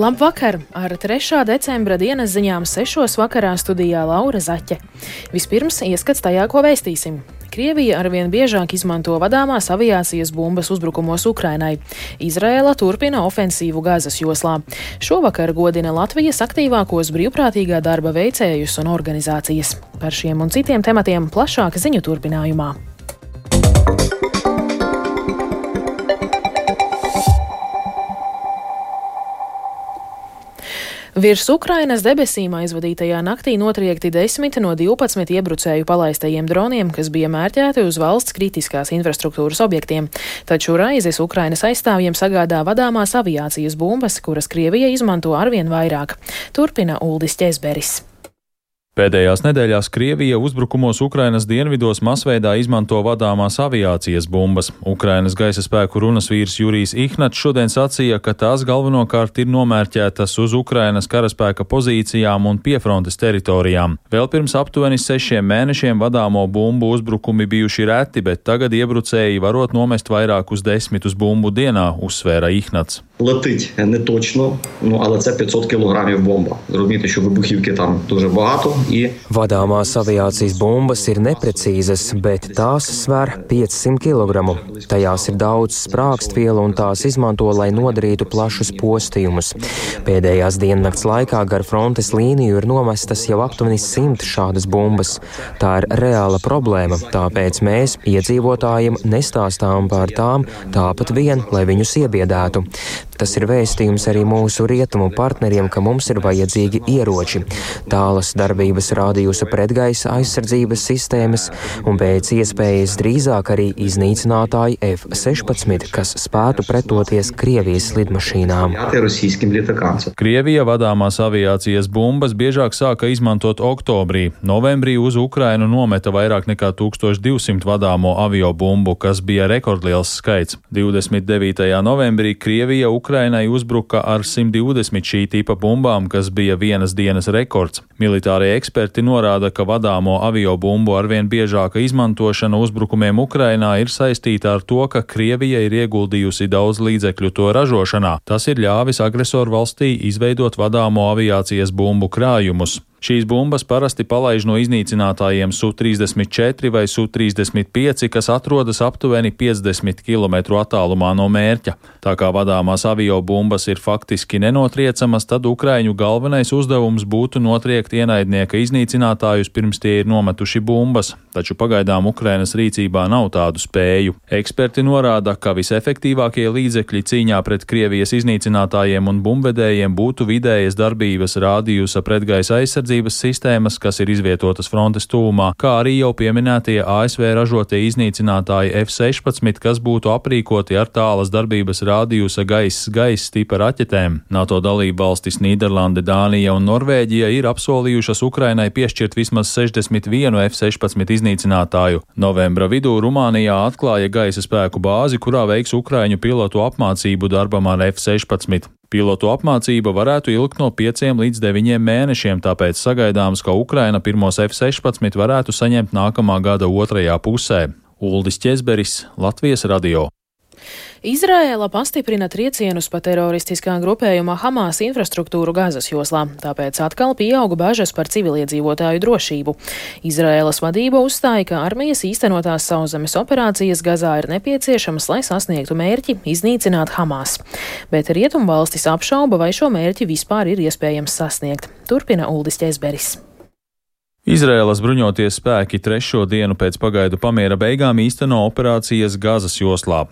Labvakar! Ar 3. decembra dienas ziņām 6. vakarā studijā Laura Zaķe. Vispirms ieskats tajā, ko vēstīsim. Krievija arvien biežāk izmanto vadāmās aviācijas bumbas uzbrukumos Ukrainai. Izrēla turpina ofensīvu Gazas joslā. Šovakar godina Latvijas aktīvākos brīvprātīgā darba veicējus un organizācijas. Par šiem un citiem tematiem plašāk ziņu turpinājumā. Virs Ukrainas debesīm aizvadītajā naktī notriekti 10 no 12 iebrucēju palaistajiem droniem, kas bija mērķēti uz valsts kritiskās infrastruktūras objektiem. Taču raizes Ukrainas aizstāvjiem sagādā vadāmās aviācijas bumbas, kuras Krievija izmanto arvien vairāk. Turpina Uldis Ķesberis. Pēdējās nedēļās Krievija uzbrukumos Ukrainas dienvidos masveidā izmanto vadāmās aviācijas bumbas. Ukrainas gaisa spēku runas vīrs Jurijs Ihnats šodien sacīja, ka tās galvenokārt ir nomērķētas uz Ukrainas karaspēka pozīcijām un piefrontes teritorijām. Vēl pirms aptuveni sešiem mēnešiem vadāmo bumbu uzbrukumi bijuši reti, bet tagad iebrucēji varot nomest vairākus desmitus bumbu dienā, uzsvēra Ihnats Летить не точно, ну але це 500 кілограмів бомба. Зрозуміти, що вибухівки там дуже багато. I... Vadāmās aviācijas bumbas ir neprecīzas, bet tās sver 500 kg. Tajās ir daudz sprākstvielu un tās izmanto, lai nodarītu plašus postījumus. Pēdējās diennakts laikā gar frontes līniju ir nomestas jau aptuveni 100 šādas bumbas. Tā ir reāla problēma, tāpēc mēs iedzīvotājiem nestāstām par tām tāpat vien, lai viņus iebiedētu. Tas ir vēstījums arī mūsu rietumu partneriem, ka mums ir vajadzīgi ieroči, tālas darbības rādījusa pretgaisa aizsardzības sistēmas un pēc iespējas drīzāk arī iznīcinātāji F-16, kas spētu pretoties Krievijas lidmašīnām. Krievija vadāmās aviācijas bumbas biežāk sāka izmantot oktobrī. Novembrī uz Ukrainu nometa vairāk nekā 1200 vadāmo avio bumbu, kas bija rekordliels skaits. 29. novembrī Krievija Ukraina Ukrainai uzbruka ar 120 šī tipa bumbām, kas bija vienas dienas rekords. Militārie eksperti norāda, ka vadāmo avio bumbu arvien biežāka izmantošana uzbrukumiem Ukrainā ir saistīta ar to, ka Krievija ir ieguldījusi daudz līdzekļu to ražošanā. Tas ir ļāvis agresoru valstī izveidot vadāmo aviācijas bumbu krājumus. Šīs bumbas parasti palaiž no iznīcinātājiem Su-34 vai Su-35, kas atrodas aptuveni 50 km attālumā no mērķa. Tā kā vadāmās avio bumbas ir faktiski nenotriecamas, tad Ukraiņu galvenais uzdevums būtu notriekt ienaidnieka iznīcinātājus pirms tie ir nometuši bumbas, taču pagaidām Ukrainas rīcībā nav tādu spēju. Eksperti norāda, ka visefektīvākie līdzekļi cīņā pret Krievijas iznīcinātājiem un bumbvedējiem būtu vidējas darbības rādījusa pretgaisa aizsardzība aizsardzības sistēmas, kas ir izvietotas frontes tūmā, kā arī jau pieminētie ASV ražotie iznīcinātāji F-16, kas būtu aprīkoti ar tālas darbības rādījusa gaisa gaisa tipa raķetēm. NATO dalība valstis Nīderlande, Dānija un Norvēģija ir apsolījušas Ukrainai piešķirt vismaz 61 F-16 iznīcinātāju. Novembra vidū Rumānijā atklāja gaisa spēku bāzi, kurā veiks Ukraiņu pilotu apmācību darbam ar F-16. Pilotu apmācība varētu ilgt no 5 līdz 9 mēnešiem, tāpēc sagaidāms, ka Ukraina pirmos F-16 varētu saņemt nākamā gada otrajā pusē. Uldis Česberis, Latvijas radio. Izraēla pastiprina triecienus pa teroristiskā grupējuma Hamas infrastruktūru Gazas joslā, tāpēc atkal pieauga bažas par civiliedzīvotāju drošību. Izraēlas vadība uzstāja, ka armijas īstenotās sauszemes operācijas Gazā ir nepieciešamas, lai sasniegtu mērķi iznīcināt Hamas. Bet rietumvalstis apšauba, vai šo mērķi vispār ir iespējams sasniegt. Turpina Uldis Ķezberis. Izraēlas bruņoties spēki trešo dienu pēc pagaidu pamiera beigām īsteno operācijas Gazas joslā.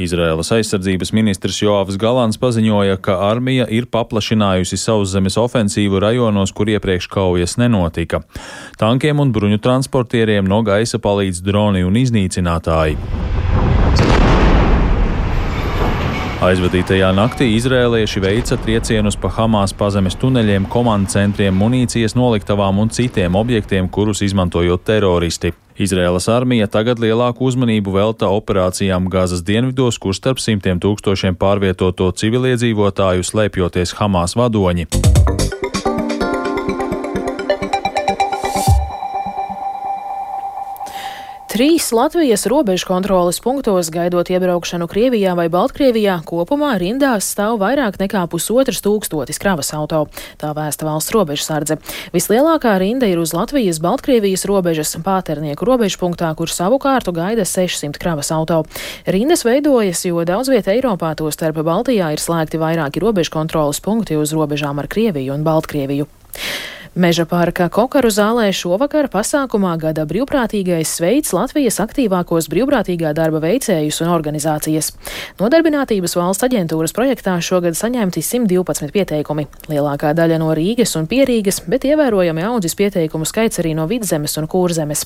Izraēlas aizsardzības ministrs Joavs Galants paziņoja, ka armija ir paplašinājusi sauszemes ofensīvu rajonos, kur iepriekš kaujas nenotika. Tankiem un bruņu transportieriem no gaisa palīdz droni un iznīcinātāji. Aizvadītajā naktī izrēlieši veica triecienus pa Hamas pazemes tuneļiem, komandu centriem, munīcijas noliktavām un citiem objektiem, kurus izmantojot teroristi. Izraēlas armija tagad lielāku uzmanību velta operācijām Gazas dienvidos, kur starp simtiem tūkstošiem pārvietoto civiliedzīvotāju slēpjoties Hamas vadoņi. Trīs Latvijas robežu kontroles punktos gaidot iebraukšanu Krievijā vai Baltkrievijā kopumā rindās stāv vairāk nekā pusotras tūkstotis kravas auto. Tā vēsta valsts robežsardze. Vislielākā rinda ir uz Latvijas-Baltkrievijas robežas pāternieku robežu punktā, kur savukārt gaida 600 kravas auto. Rindas veidojas, jo daudz vieta Eiropā, to starp Baltijā, ir slēgti vairāki robežu kontroles punkti uz robežām ar Krieviju un Baltkrieviju. Meža parka Kokaru zālē šovakar pasākumā gada brīvprātīgais sveic Latvijas aktīvākos brīvprātīgā darba veicējus un organizācijas. Nodarbinātības valsts aģentūras projektā šogad saņemti 112 pieteikumi. Lielākā daļa no Rīgas un Pierīgas, bet ievērojami audzis pieteikumu skaits arī no Vidzemes un Kūrzemes.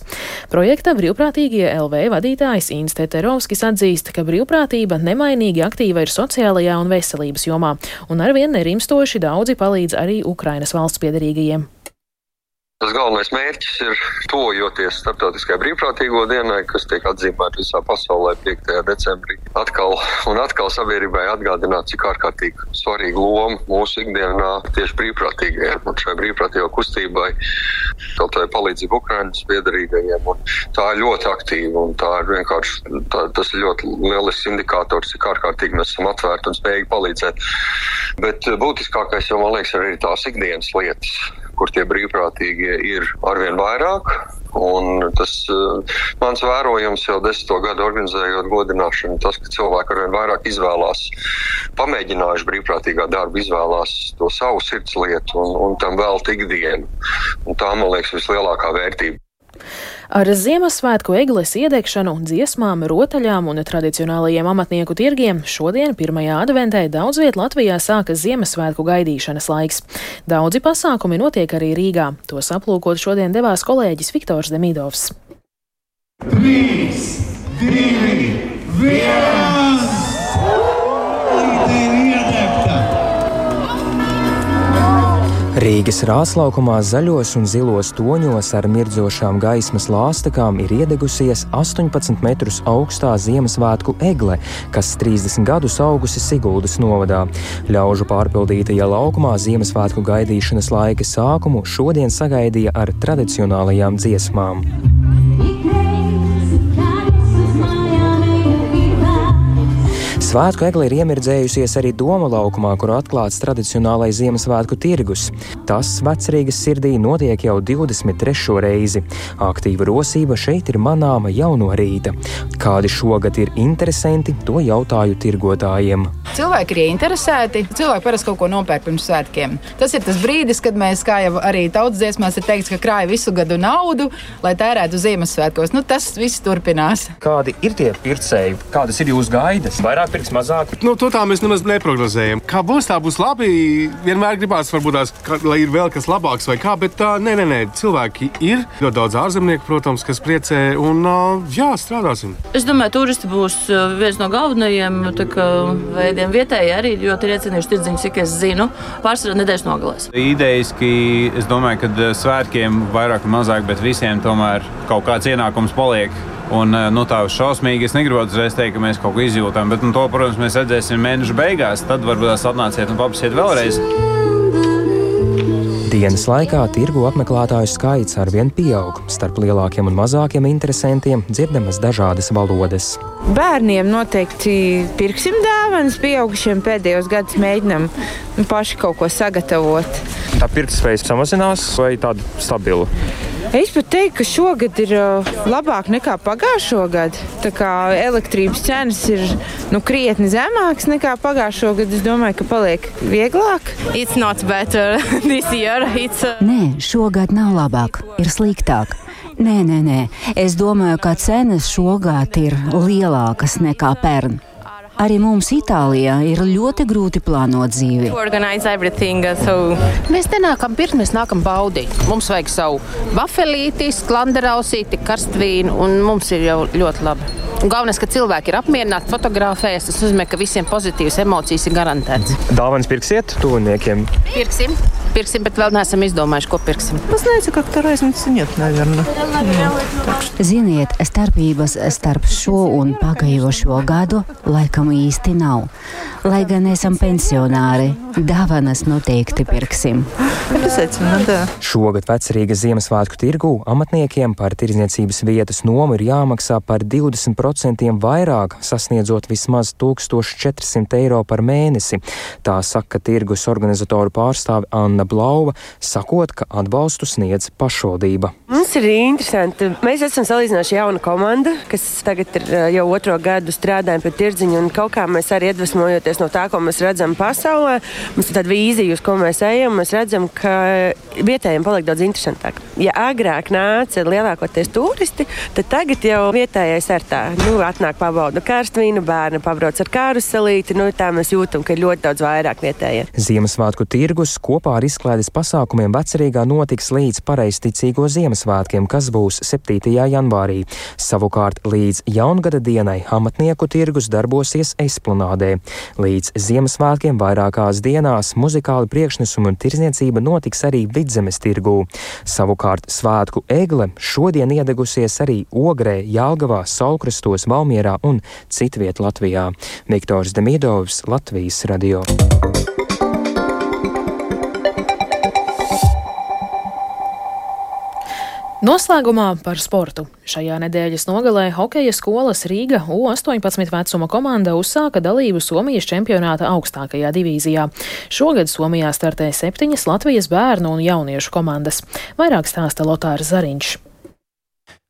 Projekta brīvprātīgie LV vadītājs Inste Terovskis atzīst, ka brīvprātība nemainīgi aktīva ir sociālajā un veselības jomā, un arvien nerimstoši daudzi palīdz arī Ukrainas valsts piedarīgajiem. Tas galvenais mērķis ir tojoties starptautiskajai brīvprātīgo dienai, kas tiek atzīmēta visā pasaulē 5. decembrī. Atkal un atkal sabiedrībai atgādināt, cik ārkārtīgi svarīga loma mūsu ikdienā tieši brīvprātīgajiem un šai brīvprātīgo kustībai, kaut vai palīdzību Ukrainas piedarīgajiem. Tā ir ļoti aktīva un tā ir vienkārši, tā, tas ir ļoti lielisks indikators, cik ārkārtīgi mēs esam atvērti un spējīgi palīdzēt. Bet būtiskākais jau, man liekas, ir arī tās ikdienas lietas kur tie brīvprātīgie ir arvien vairāk. Un tas uh, mans vērojums jau desmito gadu organizējot godināšanu, tas, ka cilvēki arvien vairāk izvēlās, pamēģinājuši brīvprātīgā darbu, izvēlās to savu sirds lietu un, un tam vēl ikdienu. Un tā, man liekas, vislielākā vērtība. Ar Ziemassvētku egles iedegšanu, dziesmām, rotaļām un tradicionālajiem amatnieku tirgiem šodien, 1. adventē, daudz viet Latvijā sākas Ziemassvētku gaidīšanas laiks. Daudzi pasākumi notiek arī Rīgā. Tos aplūkot šodien devās kolēģis Viktors Demidovs. 3, Rīgas rāslaukumā zaļos un zilos toņos ar mirdzošām gaismas lāstakām ir iedegusies 18 metrus augstā Ziemassvētku egle, kas 30 gadus augusi Siguldas novadā. Ļaužu pārpildītajā laukumā Ziemassvētku gaidīšanas laika sākumu šodien sagaidīja ar tradicionālajām dziesmām. Svētku egle ir iemirdzējusies arī Doma laukumā, kur atklāts tradicionālais Ziemassvētku tirgus. Tas vecrīgas sirdī notiek jau 23. reizi. Aktīva rosība šeit ir manāma jau no rīta. Kādi šogad ir interesanti, to jautāju tirgotājiem. Cilvēki ir interesēti. Cilvēki parasti kaut ko nopērk pirms svētkiem. Tas ir tas brīdis, kad mēs, kā jau arī tautas dziesmās, ir teikts, ka krāja visu gadu naudu, lai tērētu Ziemassvētkos. Nu, tas viss turpinās. Kādi ir tie pircēji? Kādas ir jūsu gaidas? Vairāk pirks mazāk? Nu, to tā mēs nemaz neprognozējam. Kā būs, tā būs labi. Vienmēr gribās, varbūt, tās, ka, lai ir vēl kas labāks vai kā, bet tā, nē, nē, nē. cilvēki ir. Ļoti daudz ārzemnieku, protams, kas priecē un jā, strādāsim. Es domāju, turisti būs viens no galvenajiem veidiem veidiem. Vietēji arī ļoti ir iecienījuši tirdziņus, cik es zinu, pārsvarā nedēļas nogalēs. Idejiski es domāju, ka eh, svētkiem vairāk vai mazāk, bet visiem tomēr kaut kāds ienākums paliek. Un, eh, nu, tā šausmīgi es negribu uzreiz teikt, ka mēs kaut ko izjūtam, bet nu, to, protams, mēs redzēsim mēneša beigās. Tad varbūt tās atnāciet un paprasiet vēlreiz. Dienas laikā tirgu apmeklētāju skaits arvien pieaug. Starp lielākiem un mazākiem interesantiem dzirdamas dažādas valodas. Bērniem noteikti pirksim dāvanas, pieaugušiem pēdējos gados mēģinām paši kaut ko sagatavot. Tā pirktspēja samazinās vai tāda stabila? Es pat teiktu, ka šogad ir uh, labāk nekā pagājušo gadu. Tā kā elektrības cenas ir nu, krietni zemākas nekā pagājušo gadu, es domāju, ka paliek vieglāk. It's... Uh, nē, šogad nav labāk, ir sliktāk. Nē, nē, nē. Es domāju, ka cenas šogad ir lielākas nekā pērn. Arī mums Itālijā ir ļoti grūti plānot dzīvi. Uh, mēs nenākam pirkt, mēs nākam baudīt. Mums vajag savu vafelīti, sklanderausīti, karstvīnu, un mums ir jau ļoti labi. Un galvenais, ka cilvēki ir apmierināti, fotografējas. Tas nozīmē, ka visiem pozitīvas emocijas ir garantētas. Dāvāns pirksiet tuviniekiem? Pirksim. pirksim, bet vēl neesam izdomājuši, ko pirksim. Tas nezinu, как то разницы нет, наверное. Ziniet, starpības starp šo un pagājušo gadu laikam īsti nav. Lai gan esam pensionāri, dāvanas noteikti pirksim. Šogad vecrīgas Ziemassvētku tirgū amatniekiem par tirzniecības vietas nomu ir jāmaksā par 20% vairāk, sasniedzot vismaz 1400 eiro par mēnesi. Tā saka tirgus organizatoru pārstāve Anna Blauva, sakot, ka atbalstu sniedz pašvaldība. Mums ir interesanti. Mēs esam salīdzinoši jauna komanda, kas tagad ir eh, jau otro gadu strādājam pie tirdziņa, un kaut kā mēs arī iedvesmojoties no tā, ko mēs redzam pasaulē, mums ir tāda vīzija, uz ko mēs ejam, mēs redzam, ka vietējiem paliek daudz interesantāk. Ja agrāk nāca lielākoties turisti, tad tagad jau vietējais ar tā, nu, atnāk pabauda karstvīnu, bērnu pabrauc ar karuselīti, nu, tā mēs jūtam, ka ir ļoti daudz vairāk vietējie. Ziemassvētku tirgus kopā ar izklaides pasākumiem vecerīgā notiks līdz pareizticīgo Ziemassvētkiem, kas būs 7. janvārī. Savukārt līdz jaungada dienai amatnieku tirgus darbosies esplanādē. Līdz Ziemassvētkiem vairākās dienās muzikāli priekšnesumi un tirzniecība notiks arī vidzemes tirgū. Savukārt svētku egle šodien iedegusies arī Ogrē, Jālgavā, Saulkrastos, Valmierā un citviet Latvijā. Viktors Demidovs, Latvijas radio. Noslēgumā par sportu. Šajā nedēļas nogalē hokeja skolas Rīga U-18 vecuma komanda uzsāka dalību Somijas čempionāta augstākajā divīzijā. Šogad Somijā startē septiņas Latvijas bērnu un jauniešu komandas. Vairāk stāsta Lotārs Zariņš.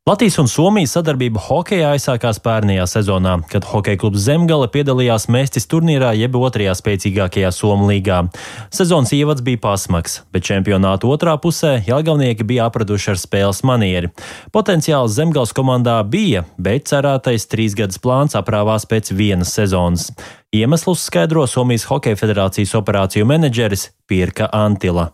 Latvijas un Somijas sadarbība hokeja aizsākās pērnajā sezonā, kad hokeja klubs Zemgale piedalījās Mēstis turnīrā jeb otrajā spēcīgākajā Somu līgā. Sezonas ievads bija pasmags, bet čempionāta otrā pusē Jālgavnieki bija apraduši ar spēles manieri. Potenciāls Zemgales komandā bija, bet cerētais trīs gadus plāns aprāvās pēc vienas sezonas. Iemeslus skaidro Somijas Hokeja federācijas operāciju menedžeris Pirka Antila.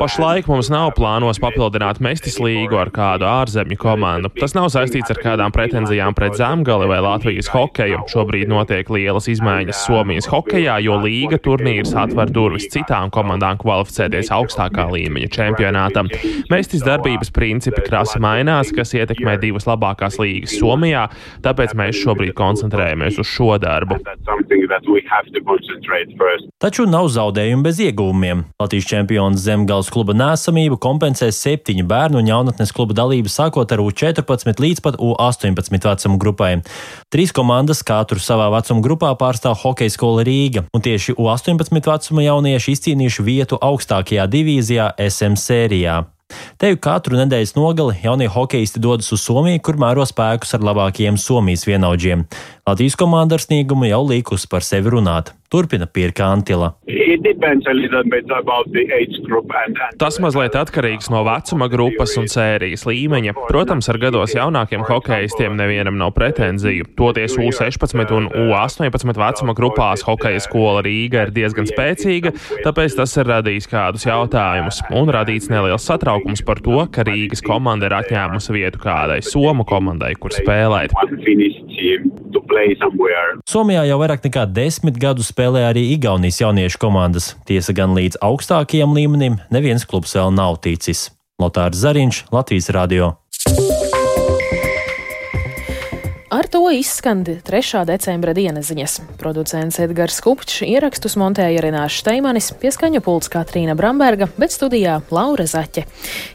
Pašlaik mums nav plānos papildināt Mestis līgu ar kādu ārzemju komandu. Tas nav saistīts ar kādām pretenzijām pret Zemgali vai Latvijas hokeju. Šobrīd notiek lielas izmaiņas Somijas hokejā, jo līga turnīrs atver durvis citām komandām kvalificēties augstākā līmeņa čempionātam. Mestis darbības principi krasi mainās, kas ietekmē divas labākās līgas Somijā, tāpēc mēs šobrīd koncentrējamies koncentrējamies uz šo darbu. Taču nav zaudējumu bez iegūmiem. Latvijas čempions Zemgals kluba nēsamību kompensēs septiņu bērnu un jaunatnes kluba dalību sākot ar U14 līdz pat U18 vecuma grupai. Trīs komandas katru savā vecuma grupā pārstāv hokeja skola Rīga, un tieši U18 vecuma jaunieši izcīnījuši vietu augstākajā divīzijā SM sērijā. Teju katru nedēļas nogali jaunie hokeisti dodas uz Somiju, kur mēro spēkus ar labākajiem Somijas vienaudžiem. Latvijas komanda ar sniegumu jau līkus par sevi runāt. Turpina Pirka Antila. Tas mazliet atkarīgs no vecuma grupas un sērijas līmeņa. Protams, ar gados jaunākiem hokeistiem nevienam nav pretenziju. Toties U16 un U18 vecuma grupās hokeja skola Rīga ir diezgan spēcīga, tāpēc tas ir radījis kādus jautājumus un radīts neliels satraukums par to, ka Rīgas komanda ir atņēmusi vietu kādai Somu komandai, kur spēlēt. Somijā jau vairāk nekā desmit gadus spēlē arī Igaunijas jauniešu komandas. Tiesa gan līdz augstākajam līmenim neviens klubs vēl nav ticis. Lotārs Zariņš, Latvijas Radio. Ar to izskan 3. decembra dienas ziņas. Producents Edgars Kupčs ierakstus montēja Renāšu Steimanis, pieskaņu pults Katrīna Bramberga, bet studijā Laura Zaķe.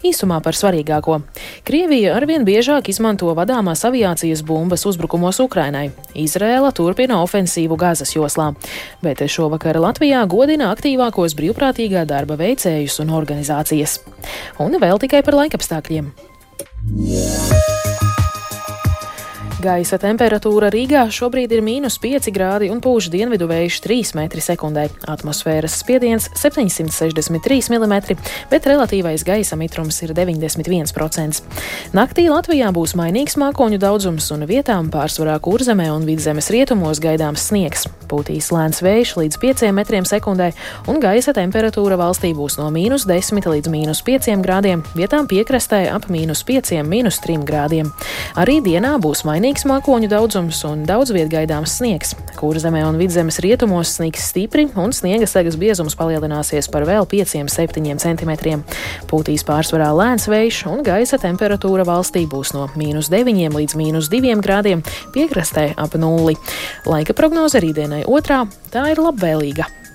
Īsumā par svarīgāko. Krievija arvien biežāk izmanto vadāmās aviācijas bumbas uzbrukumos Ukrainai. Izrēla turpina ofensīvu Gazas joslā, bet šovakar Latvijā godina aktīvākos brīvprātīgā darba veicējus un organizācijas. Un vēl tikai par laikapstākļiem. Yeah. Gaisa temperatūra Rīgā šobrīd ir mīnus 5 grādi un pūš dienvidu vējš 3 m2. Atmosfēras spiediens 763 mm, bet relatīvais gaisa mitrums ir 91%. Naktī Latvijā būs mainīgs mākoņu daudzums un vietām pārsvarā kurzemē un vidzemes rietumos gaidāms sniegs. Pūtīs lēns vējš līdz 5 m2 un gaisa temperatūra valstī būs no mīnus 10 līdz mīnus 5 grādiem, vietām piekrastē ap mīnus 5, mīnus 3 grādiem. Arī dienā būs mainīgs Mierīgs mākoņu daudzums un daudz viet gaidāms sniegs. Kūra zemē un vidzemes rietumos sniegs stipri un sniega segas biezums palielināsies par vēl 5-7 cm. Pūtīs pārsvarā lēns vējš un gaisa temperatūra valstī būs no mīnus 9 līdz mīnus 2 grādiem, piekrastē ap nulli. Laika prognoze rītdienai otrā - tā ir labvēlīga.